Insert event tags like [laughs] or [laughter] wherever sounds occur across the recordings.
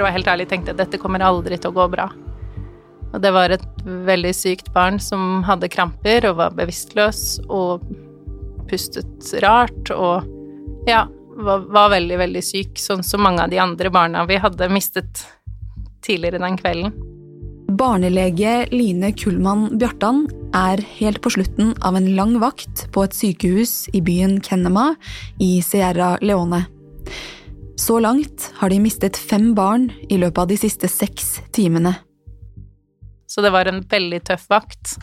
for å være helt ærlig tenkte at dette kommer aldri til å gå bra. Og det var et veldig sykt barn som hadde kramper og var bevisstløs og pustet rart og ja, var, var veldig, veldig syk, sånn som mange av de andre barna vi hadde mistet tidligere den kvelden. Barnelege Line Kullmann Bjartan er helt på slutten av en lang vakt på et sykehus i byen Kenema i Sierra Leone. Så langt har de mistet fem barn i løpet av de siste seks timene. Så det var en veldig tøff vakt.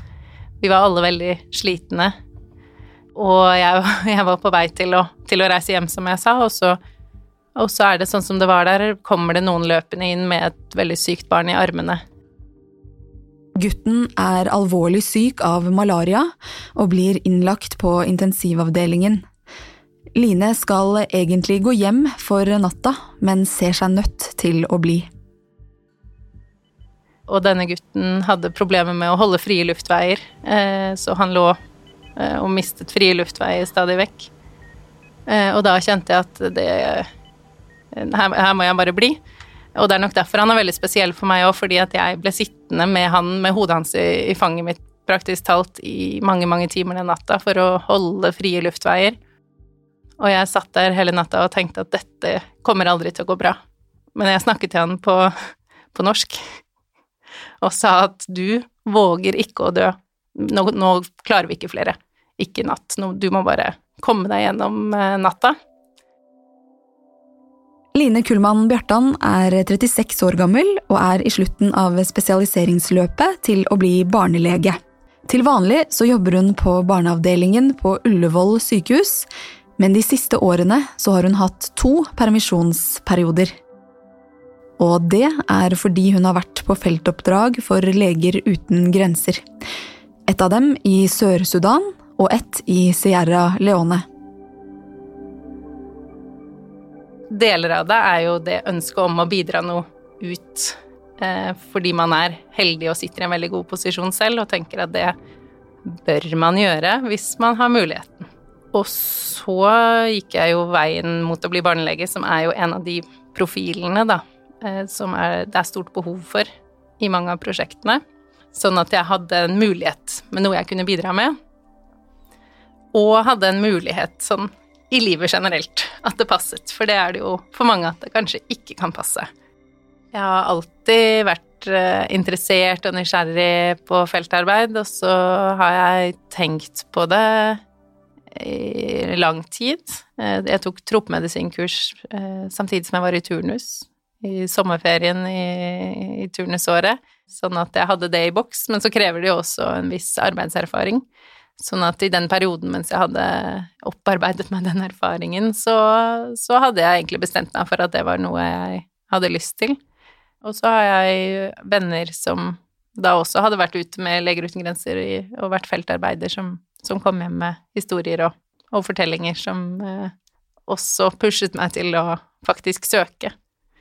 Vi var alle veldig slitne. Og jeg, [laughs] jeg var på vei til å, til å, reise hjem, som jeg sa, og så, og så er det sånn som det var der, kommer det noen løpende inn med et veldig sykt barn i armene. Gutten er alvorlig syk av malaria og blir innlagt på intensivavdelingen. Line skal egentlig gå hjem for natta, men ser seg nødt til å bli. Og denne gutten hadde problemer med å holde frie luftveier, eh, så han lå eh, og mistet frie luftveier stadig vekk. Eh, og da kjente jeg at det her, her må jeg bare bli. Og det er nok derfor han er veldig spesiell for meg òg, fordi at jeg ble sittende med han med hodet hans i, i, fanget mitt praktisk talt i mange, mange timer den natta for å holde frie luftveier. Og jeg satt der hele natta og tenkte at dette kommer aldri til å gå bra. Men jeg snakket til han på, på norsk og sa at du våger ikke å dø. Nå, nå klarer vi ikke flere. Ikke i natt. Nå, du må bare komme deg gjennom eh, natta. Line Kullmann Bjartan er 36 år gammel og er i slutten av spesialiseringsløpet til å bli barnelege. Til vanlig så jobber hun på barneavdelingen på Ullevål sykehus, men de siste årene så har hun hatt to permisjonsperioder. Og det er fordi hun har vært på feltoppdrag for Leger uten grenser. Et av dem i Sør-Sudan og ett i Sierra Leone. deler av det er jo det ønsket om å bidra noe ut eh, fordi man er heldig og sitter i en veldig god posisjon selv og tenker at det bør man gjøre hvis man har muligheten. Og så gikk jeg jo veien mot å bli barnelege, som er jo en av de profilene, da, eh, som er, det er stort behov for i mange av prosjektene. Sånn at jeg hadde en mulighet med noe jeg kunne bidra med. Og hadde en mulighet sånn i livet generelt at det passet, for det er det jo for mange at det kanskje ikke kan passe. Jeg har alltid vært eh, interessert og nysgjerrig på feltarbeid, og så har jeg tenkt på det i lang tid. Eh, jeg tok troppemedisinkurs eh, samtidig som jeg var i turnus i sommerferien i, i turnusåret, sånn at jeg hadde det i boks, men så krever det jo også en viss arbeidserfaring. Sånn at i den perioden mens jeg hadde opparbeidet meg den erfaringen, så, så, hadde jeg egentlig bestemt meg for at det var noe jeg hadde lyst til. Og så har jeg venner som da også hadde vært ute med Leger uten grenser og vært feltarbeider, som, som kom hjem med historier og, og fortellinger som eh, også pushet meg til å faktisk søke.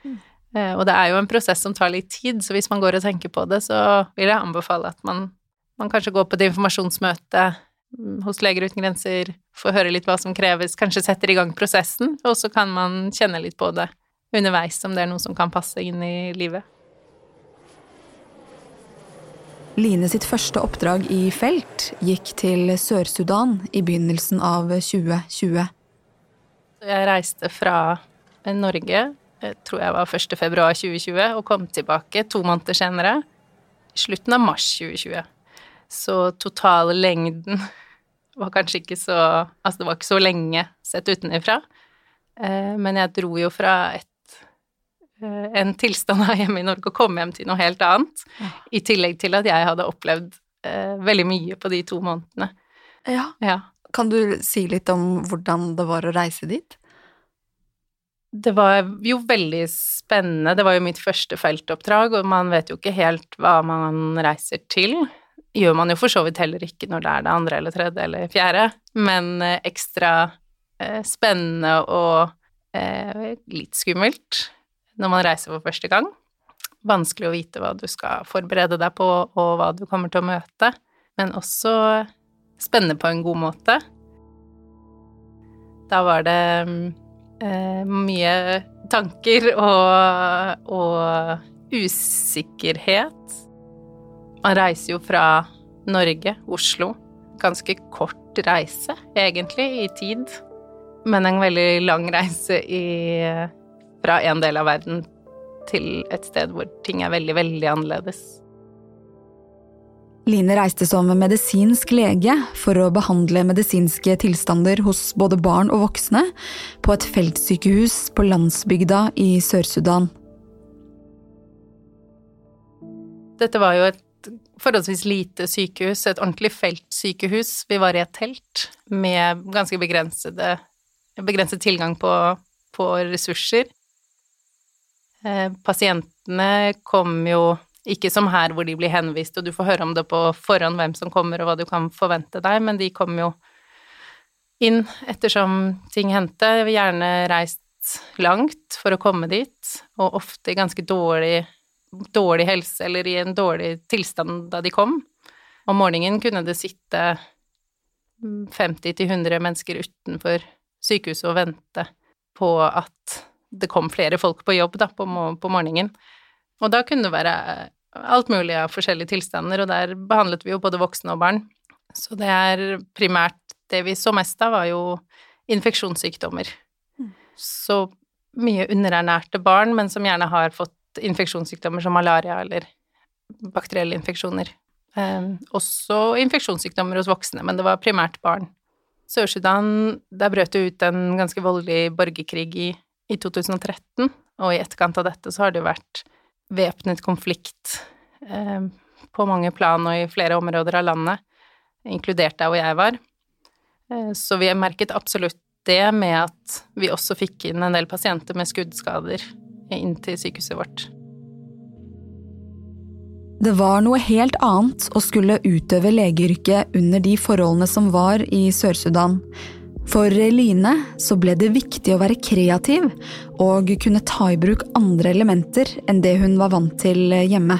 Mm. Eh, og det er jo en prosess som tar litt tid, så hvis man går og tenker på det, så vil jeg anbefale at man, man kanskje går på et informasjonsmøte Mm, hos Leger uten grenser, får høre litt hva som kreves, kanskje setter i gang prosessen, og så kan man kjenne litt på det underveis om det er noe som kan passe inn i livet. Line sitt første oppdrag i felt gikk til Sør-Sudan i begynnelsen av 2020. Jeg reiste fra Norge, jeg tror jeg var 1. februar 2020, og kom tilbake to måneder senere, slutten av mars 2020. Så totallengden [laughs] var kanskje ikke så Altså, det var ikke så lenge sett utenfra. Eh, men jeg dro jo fra et, eh, en tilstand her hjemme i Norge og komme hjem til noe helt annet. Ja. I tillegg til at jeg hadde opplevd eh, veldig mye på de to månedene. Ja. ja. Kan du si litt om hvordan det var å reise dit? Det var jo veldig spennende. Det var jo mitt første feltoppdrag, og man vet jo ikke helt hva man reiser til gjør man jo for så vidt heller ikke når det er det andre eller tredje eller fjerde, men eh, ekstra eh, spennende og eh, litt skummelt når man reiser for første gang. Vanskelig å vite hva du skal forberede deg på, og hva du kommer til å møte, men også spennende på en god måte. Da var det eh, mye tanker og, og usikkerhet. Man reiser jo fra Norge, Oslo. Ganske kort reise, egentlig, i tid. Men en veldig lang reise i, fra en del av verden til et sted hvor ting er veldig, veldig annerledes. Line reiste som medisinsk lege for å behandle medisinske tilstander hos både barn og voksne på et feltsykehus på landsbygda i Sør-Sudan. Dette var jo et forholdsvis lite sykehus, et ordentlig feltsykehus. Vi var i et telt med ganske begrenset tilgang på, på ressurser. Eh, pasientene kom jo ikke som her hvor de blir henvist, og du får høre om det på forhånd hvem som kommer og hva du kan forvente deg, men de kom jo inn ettersom ting hendte, gjerne reist langt for å komme dit, og ofte i ganske dårlig, dårlig helse eller i en dårlig tilstand da de kom. Om morgenen kunne det sitte 50-100 mennesker utenfor sykehuset og vente på at det kom flere folk på jobb da, på, på morgenen. Og da kunne det være alt mulig av forskjellige tilstander, og der behandlet vi jo både voksne og barn. Så det er primært det vi så mest av, var jo infeksjonssykdommer. Mm. Så mye underernærte barn, men som gjerne har fått infeksjonssykdommer som malaria eller bakterielle infeksjoner. Eh, også infeksjonssykdommer hos voksne, men det var primært barn. Sør-Sudan, der brøt det ut en ganske voldelig borgerkrig i, i 2013, og i etterkant av dette så har det jo vært væpnet konflikt eh, på mange plan og i flere områder av landet, inkludert der hvor jeg var. Eh, så vi har merket absolutt det med at vi også fikk inn en del pasienter med skuddskader inn til sykehuset vårt. Det var noe helt annet å skulle utøve legeyrket under de forholdene som var i Sør-Sudan, for Line så ble det viktig å være kreativ og kunne ta i bruk andre elementer enn det hun var vant til hjemme.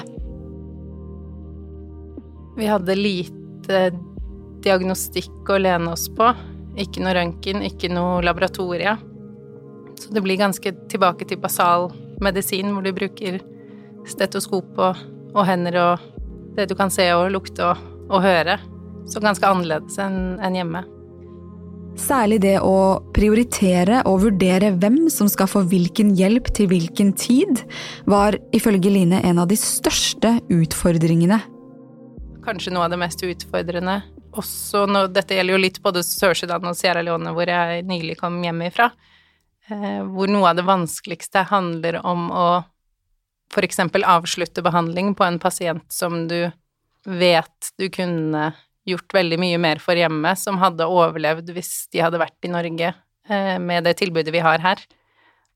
Vi hadde lite diagnostikk å lene oss på. Ikke noe røntgen, ikke noe laboratorie. Så det blir ganske tilbake til basal medisin, hvor du bruker stetoskop og, og hender og det du kan se og lukte og, og høre. Så ganske annerledes enn en hjemme. Særlig det å prioritere og vurdere hvem som skal få hvilken hjelp til hvilken tid, var ifølge Line en av de største utfordringene. Kanskje noe av det mest utfordrende. Også når, dette gjelder jo litt både Sør-Sudan og Sierra Leone, hvor jeg nylig kom hjem ifra. Eh, hvor noe av det vanskeligste handler om å eksempel avslutte behandling på en pasient som du vet du kunne gjort veldig mye mer for hjemme, som hadde overlevd hvis de hadde vært i Norge eh, med det tilbudet vi har her.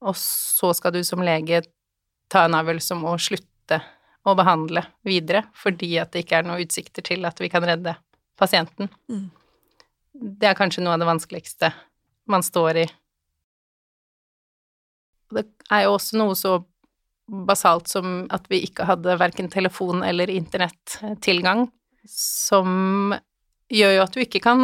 Og så skal du som lege ta en avgjørelse om å slutte å behandle videre fordi at det ikke er noen utsikter til at vi kan redde pasienten. Mm. Det er kanskje noe av det vanskeligste man står i. Det er jo også noe så basalt som at vi ikke hadde verken telefon eller internettilgang som gjør jo at du ikke kan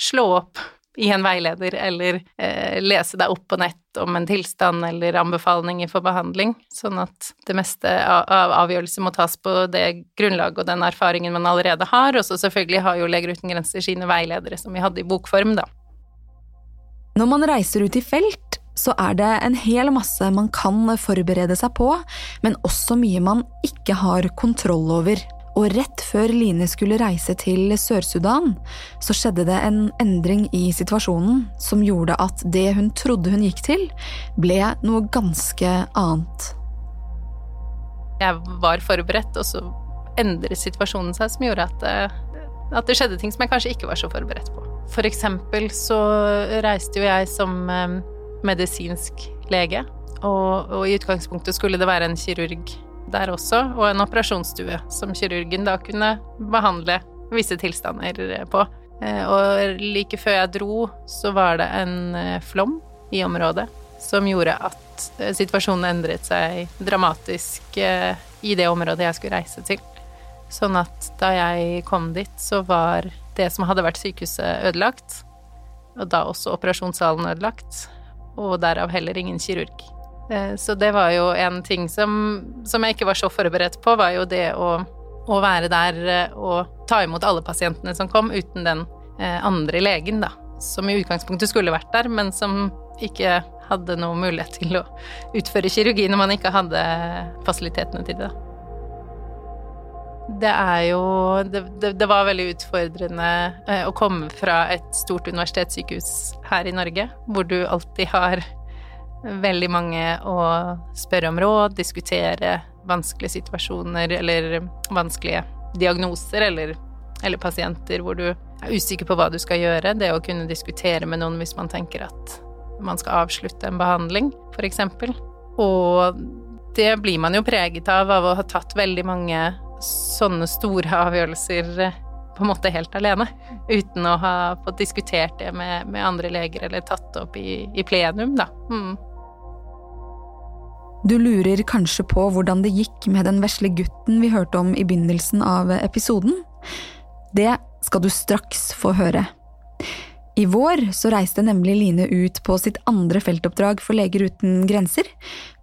slå opp i en veileder eller eh, lese deg opp på nett om en tilstand eller anbefalinger for behandling, sånn at det meste av avgjørelser må tas på det grunnlaget og den erfaringen man allerede har, og så selvfølgelig har jo Leger uten grenser sine veiledere som vi hadde i bokform, da. Når man reiser ut i felt, så er det en hel masse man kan forberede seg på, men også mye man ikke har kontroll over. Og rett før Line skulle reise til Sør-Sudan, så skjedde det en endring i situasjonen som gjorde at det hun trodde hun gikk til, ble noe ganske annet. Jeg var forberedt, og så endret situasjonen seg som gjorde at, det, at det skjedde ting som jeg kanskje ikke var så forberedt på. For eksempel så reiste jo jeg som eh, medisinsk lege, og, og i utgangspunktet skulle det være en kirurg der også, og en operasjonsstue som kirurgen da kunne behandle visse tilstander på. Eh, og like før jeg dro, så var det en eh, flom i området som gjorde at eh, situasjonen endret seg dramatisk i det området jeg skulle reise til. Sånn at da jeg kom dit, så var det som hadde vært sykehuset, ødelagt. Og da også operasjonssalen ødelagt. Og derav heller ingen kirurg. Eh, så det var jo en ting som, som jeg ikke var så forberedt på, var jo det å, å være der eh, og ta imot alle pasientene som kom, uten den eh, andre legen, da. Som i utgangspunktet skulle vært der, men som ikke hadde noe mulighet til å utføre kirurgi når man ikke hadde fasilitetene til det. Det er jo det, det, det, var veldig utfordrende å komme fra et stort universitetssykehus her i Norge, hvor du alltid har veldig mange å spørre om råd, diskutere vanskelige situasjoner eller vanskelige diagnoser eller, eller pasienter hvor du er usikker på hva du skal gjøre. Det å kunne diskutere med noen hvis man tenker at man skal avslutte en behandling, f.eks. Og det blir man jo preget av av å ha tatt veldig mange sånne store avgjørelser eh, på en måte helt alene. Uten å ha fått diskutert det med, med andre leger eller tatt det opp i, i plenum, da. Mm. Du lurer kanskje på hvordan det gikk med den vesle gutten vi hørte om i begynnelsen av episoden? Det skal du straks få høre. I vår så reiste nemlig Line ut på sitt andre feltoppdrag for Leger uten grenser,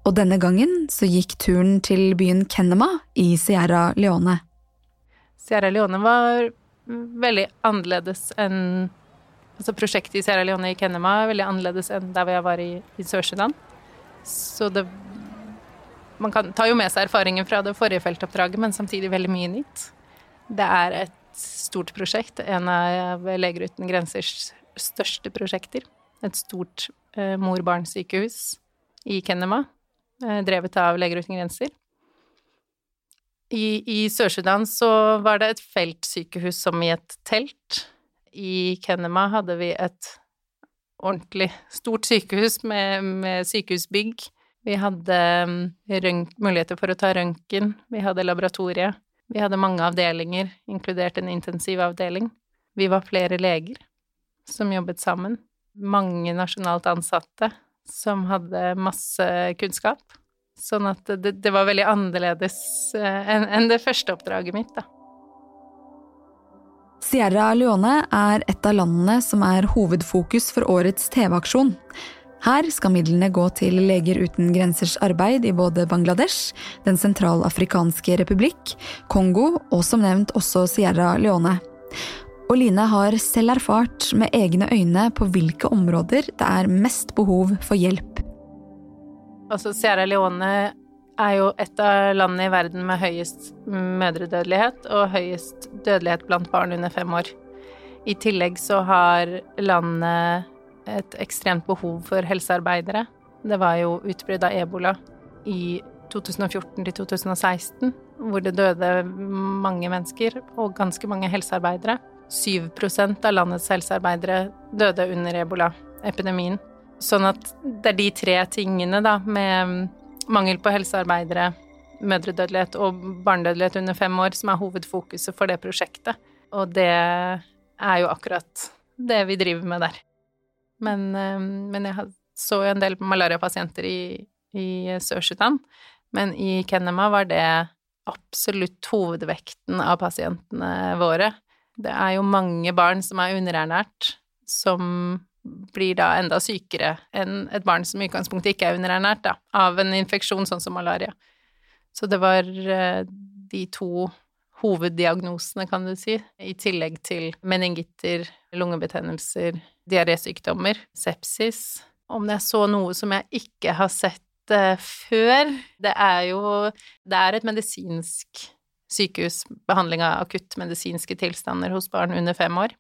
og denne gangen så gikk turen til byen Kennema i Sierra Leone. Sierra Leone var veldig annerledes enn Altså prosjektet i Sierra Leone i Kennema er veldig annerledes enn der jeg var i, i Sør-Sudan. Så det Man kan, tar jo med seg erfaringen fra det forrige feltoppdraget, men samtidig veldig mye nytt. Det er et stort prosjekt, en av Leger uten grensers største prosjekter. Et stort eh, mor-barn-sykehus i Kenema, eh, drevet av Leger uten grenser. I, i Sør-Sudan så var det et feltsykehus som i et telt. I Kenema hadde vi et ordentlig stort sykehus med, med sykehusbygg. Vi hadde mm, muligheter for å ta røntgen, vi hadde laboratorie. Vi hadde mange avdelinger, inkludert en intensivavdeling. Vi var flere leger som jobbet sammen. Mange nasjonalt ansatte som hadde masse kunnskap. Sånn at det, det var veldig annerledes eh, enn en det første oppdraget mitt, da. Sierra Leone er et av landene som er hovedfokus for årets TV-aksjon. Her skal midlene gå til Leger uten grensers arbeid i både Bangladesh, Den sentralafrikanske republikk, Kongo og som nevnt også Sierra Leone. Og Line har selv erfart med egne øyne på hvilke områder det er mest behov for hjelp. Altså, Sierra Leone er jo et av landene i verden med høyest mødredødelighet og høyest dødelighet blant barn under fem år. I tillegg så har landet et ekstremt behov for helsearbeidere. Det var jo utbrudd av ebola i 2014 til 2016, hvor det døde mange mennesker og ganske mange helsearbeidere. 7% av landets helsearbeidere døde under ebola-epidemien. Sånn at det er de tre tingene, da, med mangel på helsearbeidere, mødredødelighet og barnedødelighet under fem år, som er hovedfokuset for det prosjektet. Og det er jo akkurat det vi driver med der. Men, eh, men jeg så jo en del malariapasienter i, i Sør-Sudan. Men i Kenema var det absolutt hovedvekten av pasientene våre. Det er jo mange barn som er underernært, som blir da enda sykere enn et barn som i utgangspunktet ikke er underernært, da, av en infeksjon sånn som malaria. Så det var eh, de to hoveddiagnosene, kan du si, i tillegg til meningitter, lungebetennelser, diarésykdommer, sepsis. Om jeg så noe som jeg ikke har sett uh, før Det er jo Det er et medisinsk sykehus, behandling av akuttmedisinske tilstander hos barn under fem år.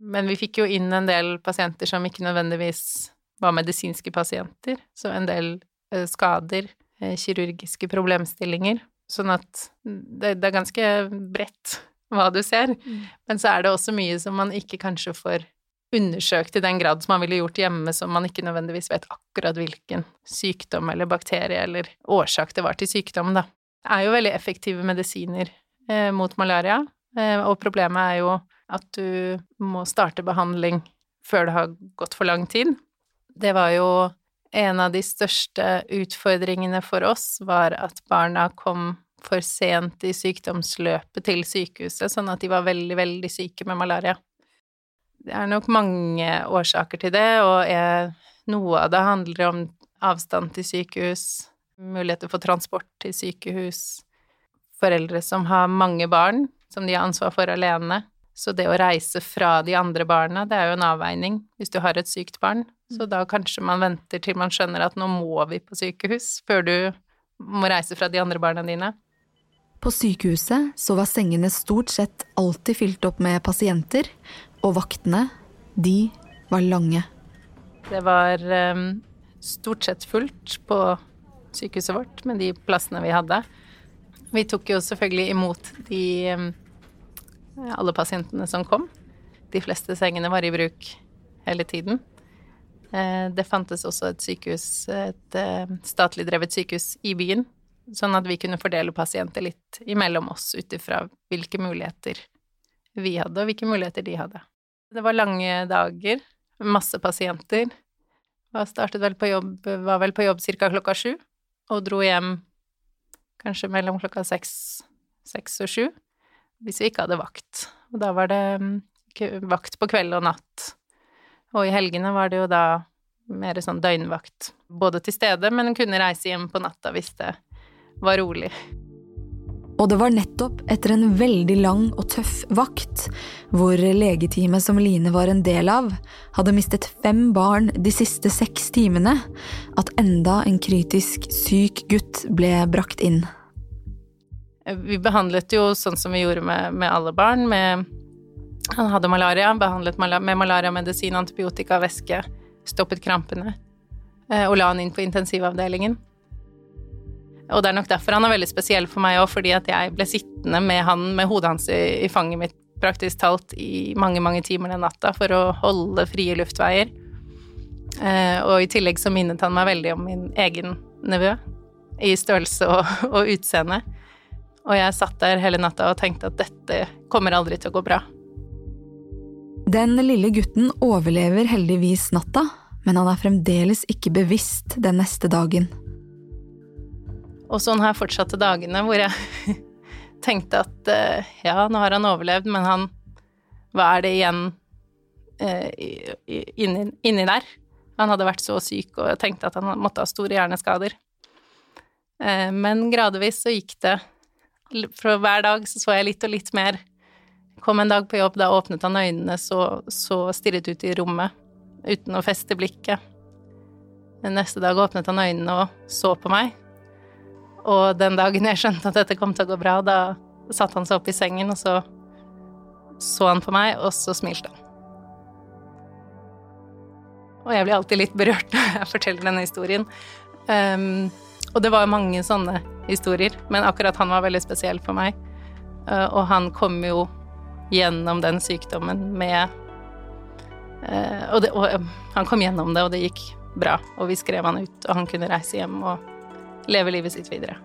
Men vi fikk jo inn en del pasienter som ikke nødvendigvis var medisinske pasienter, så en del eh, skader, eh, kirurgiske problemstillinger. Sånn at det, det er ganske bredt hva du ser. Mm. Men så er det også mye som man ikke kanskje får undersøkt i den grad som man ville gjort hjemme, som man ikke nødvendigvis vet akkurat hvilken sykdom eller bakterie eller årsak det var til sykdom, da er jo veldig effektive medisiner eh, mot malaria, eh, og problemet er jo at du må starte behandling før det har gått for lang tid. Det var jo en av de største utfordringene for oss, var at barna kom for sent i sykdomsløpet til sykehuset, sånn at de var veldig, veldig syke med malaria. Det er nok mange årsaker til det, og jeg, noe av det handler om avstand til sykehus, muligheter for transport til sykehus, foreldre som har mange barn som de har ansvar for alene. Så det å reise fra de andre barna, det er jo en avveining hvis du har et sykt barn. Så da kanskje man venter til man skjønner at nå må vi på sykehus, før du må reise fra de andre barna dine. På sykehuset så var sengene stort sett alltid fylt opp med pasienter, og vaktene, de var lange. Det var um, stort sett fullt på sykehuset vårt med de plassene vi hadde. Vi tok jo selvfølgelig imot de um, alle pasientene som kom. De fleste sengene var i bruk hele tiden. Uh, det fantes også et sykehus, et uh, statlig drevet sykehus i byen, sånn at vi kunne fordele pasienter litt imellom oss ut ifra hvilke muligheter vi hadde, og hvilke muligheter de hadde. Det var lange dager, masse pasienter. Jeg startet vel på jobb, var vel på jobb ca. klokka sju, og dro hjem kanskje mellom klokka seks, seks og sju, hvis vi ikke hadde vakt. Og da var det mm, vakt på kveld og natt. Og i helgene var det jo da mer sånn døgnvakt, både til stede, men kunne reise hjem på natta hvis det var rolig. Og det var nettopp etter en veldig lang og tøff vakt, hvor legeteamet som Line var en del av, hadde mistet fem barn de siste seks timene, at enda en kritisk syk gutt ble brakt inn. Vi behandlet jo sånn som vi gjorde med, med alle barn. Med, han hadde malaria, behandlet med malariamedisin, antibiotika, væske, stoppet krampene eh, og la han inn på intensivavdelingen. Og det er nok derfor han er veldig spesiell for meg òg, fordi at jeg ble sittende med han med hodet hans i, i fanget mitt praktisk talt i mange, mange timer den natta for å holde frie luftveier. Eh, og i tillegg så minnet han meg veldig om min egen nevø i størrelse og, og utseende. Og jeg satt der hele natta og tenkte at dette kommer aldri til å gå bra. Den lille gutten overlever heldigvis natta, men han er fremdeles ikke bevisst den neste dagen. Og sånn her fortsatte dagene hvor jeg [laughs] tenkte at uh, ja, nå har han overlevd, men han Hva er det igjen uh, inni, inni, der? Han hadde vært så syk og tenkte at han måtte ha store hjerneskader. Uh, men gradvis så gikk det For hver dag så så jeg litt og litt mer. Kom en dag på jobb, da åpnet han øynene, så, så stirret ut i rommet uten å feste blikket. Neste dag åpnet han øynene og så på meg og den dagen jeg skjønte at dette kom til å gå bra, da satte han seg opp i sengen, og så så han på meg, og så smilte han. Og jeg blir alltid litt berørt når jeg forteller denne historien. Um, og det var mange sånne historier, men akkurat han var veldig spesiell for meg. Uh, og han kom jo gjennom den sykdommen med uh, og, det, og han kom gjennom det, og det gikk bra. Og vi skrev han ut, og han kunne reise hjem og leve livet sitt videre.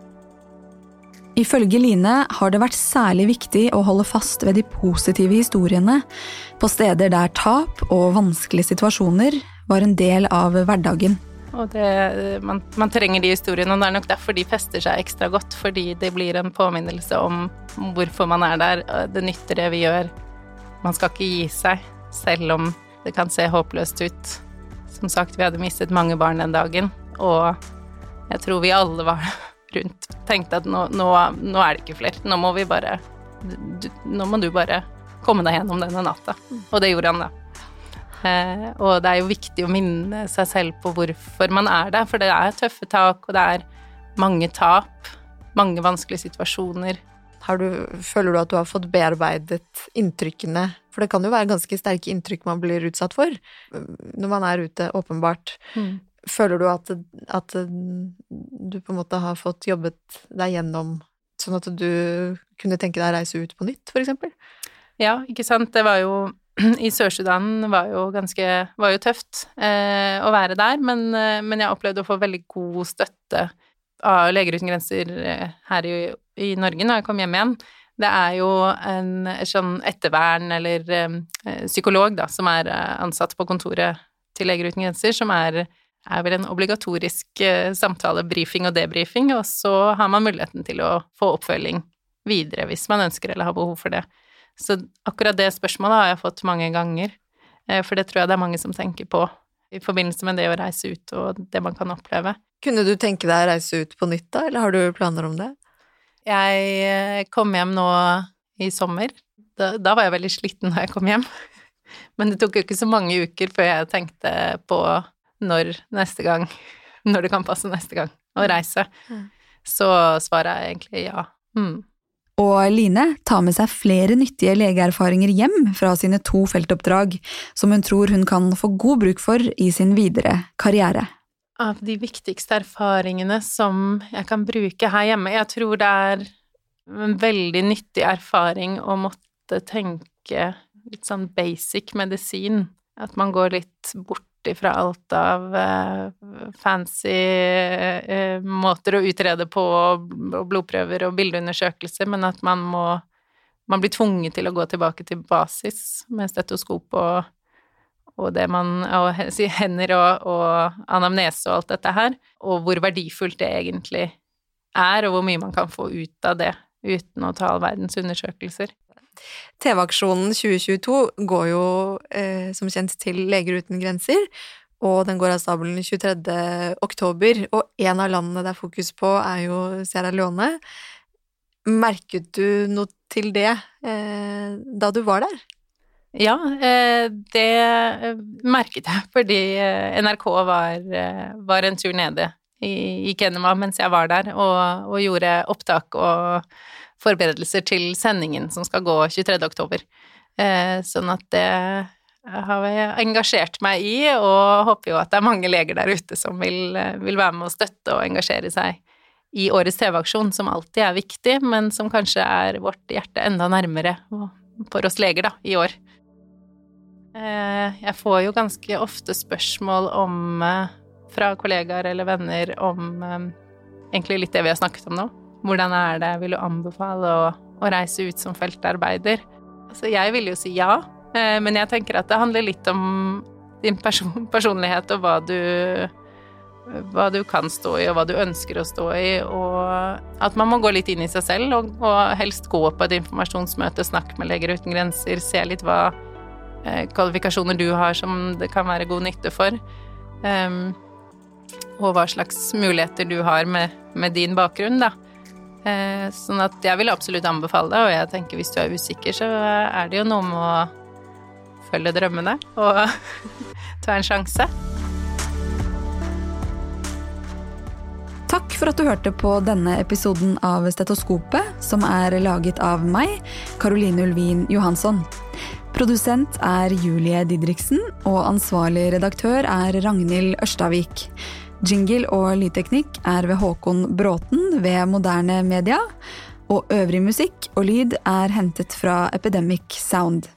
Ifølge Line har det vært særlig viktig å holde fast ved de positive historiene på steder der tap og vanskelige situasjoner var en del av hverdagen. Og det, man, man, trenger de historiene, og det er nok derfor de fester seg ekstra godt. Fordi det blir en påminnelse om hvorfor man er der. Det nytter det vi gjør. Man skal ikke gi seg, selv om det kan se håpløst ut. Som sagt, vi hadde mistet mange barn den dagen, og jeg tror vi alle var [laughs] rundt tenkte at nå, nå, nå er det ikke flere. Nå må vi bare du, Nå må du bare komme deg gjennom denne natta. Og det gjorde han, da. Eh, og det er jo viktig å minne seg selv på hvorfor man er der, for det er tøffe tak, og det er mange tap, mange vanskelige situasjoner. Du, føler du at du har fått bearbeidet inntrykkene? For det kan jo være ganske sterke inntrykk man blir utsatt for når man er ute, åpenbart. Mm. Føler du at, at, du på en måte har fått jobbet deg gjennom sånn at du kunne tenke deg å reise ut på nytt, for eksempel? Ja, ikke sant. Det var jo [clears throat] I Sør-Sudan var jo ganske Var jo tøft eh, å være der, men, eh, men, jeg opplevde å få veldig god støtte av Leger uten grenser eh, her i, i Norge når jeg kom hjem igjen det er jo en sånn ettervern eller eh, psykolog, da, som er eh, ansatt på kontoret til Leger uten grenser, som er er vel en obligatorisk eh, samtale, brifing og debrifing, og så har man muligheten til å få oppfølging videre hvis man ønsker eller har behov for det. Så akkurat det spørsmålet har jeg fått mange ganger, eh, for det tror jeg det er mange som tenker på i forbindelse med det å reise ut og det man kan oppleve. Kunne du tenke deg å reise ut på nytt da, eller har du planer om det? Jeg eh, kom hjem nå i sommer. Da, da var jeg veldig sliten da jeg kom hjem. [laughs] Men det tok jo ikke så mange uker før jeg tenkte på når neste gang, [laughs] når det kan passe neste gang, å reise. Så svaret er egentlig ja. Mm. Og Line tar med seg flere nyttige legeerfaringer hjem fra sine to feltoppdrag, som hun tror hun kan få god bruk for i sin videre karriere. Av de viktigste erfaringene som jeg kan bruke her hjemme Jeg tror det er en veldig nyttig erfaring å måtte tenke litt sånn basic medisin. At man går litt bort ifra alt av uh, fancy uh, måter å utrede på, og blodprøver og bildeundersøkelser, men at man må Man blir tvunget til å gå tilbake til basis med stetoskop og, og det man Og hender og, og anamnese og alt dette her, og hvor verdifullt det egentlig er, og hvor mye man kan få ut av det uten å ta all verdens undersøkelser. TV-aksjonen 2022 går jo eh, som kjent til Leger uten grenser, og den går av stabelen 23. oktober. Og en av landene det er fokus på, er jo Sierra Leone. Merket du noe til det eh, da du var der? Ja, eh, det eh, merket jeg fordi eh, NRK var, var en tur nede i, Kenema mens jeg var der, og, og gjorde opptak og forberedelser til sendingen som skal gå 23. oktober. Sånn at det har jeg engasjert meg i, og håper jo at det er mange leger der ute som vil, vil være med å støtte og engasjere seg i årets TV-aksjon, som alltid er viktig, men som kanskje er vårt hjerte enda nærmere for oss leger, da, i år. Eh, jeg får jo ganske ofte spørsmål om eh, fra kollegaer eller venner om egentlig litt det vi har snakket om nå hvordan er det, vil du anbefale å, å reise ut som feltarbeider? Altså, jeg vil jo si ja, eh, men jeg tenker at det handler litt om din person, [laughs] personlighet og hva du hva du kan stå i, og hva du ønsker å stå i, og at man må gå litt inn i seg selv, og, og helst gå på et informasjonsmøte, snakke med Leger uten grenser, se litt hva eh, kvalifikasjoner du har som det kan være god nytte for, um, og hva slags muligheter du har med, med din bakgrunn, da. Uh, sånn at jeg vil absolutt anbefale det, og jeg tenker hvis du er usikker, så er det jo noe med å følge drømmene og [laughs] ta en sjanse. Takk for at du hørte på denne episoden av Stetoskopet, som er laget av meg, Caroline Ulvin Johansson. Produsent er Julie Didriksen, og ansvarlig redaktør er Ragnhild Ørstavik. Jingle og lydteknikk er ved Håkon Bråten ved Moderne Media. Og øvrig musikk og lyd er hentet fra Epidemic Sound.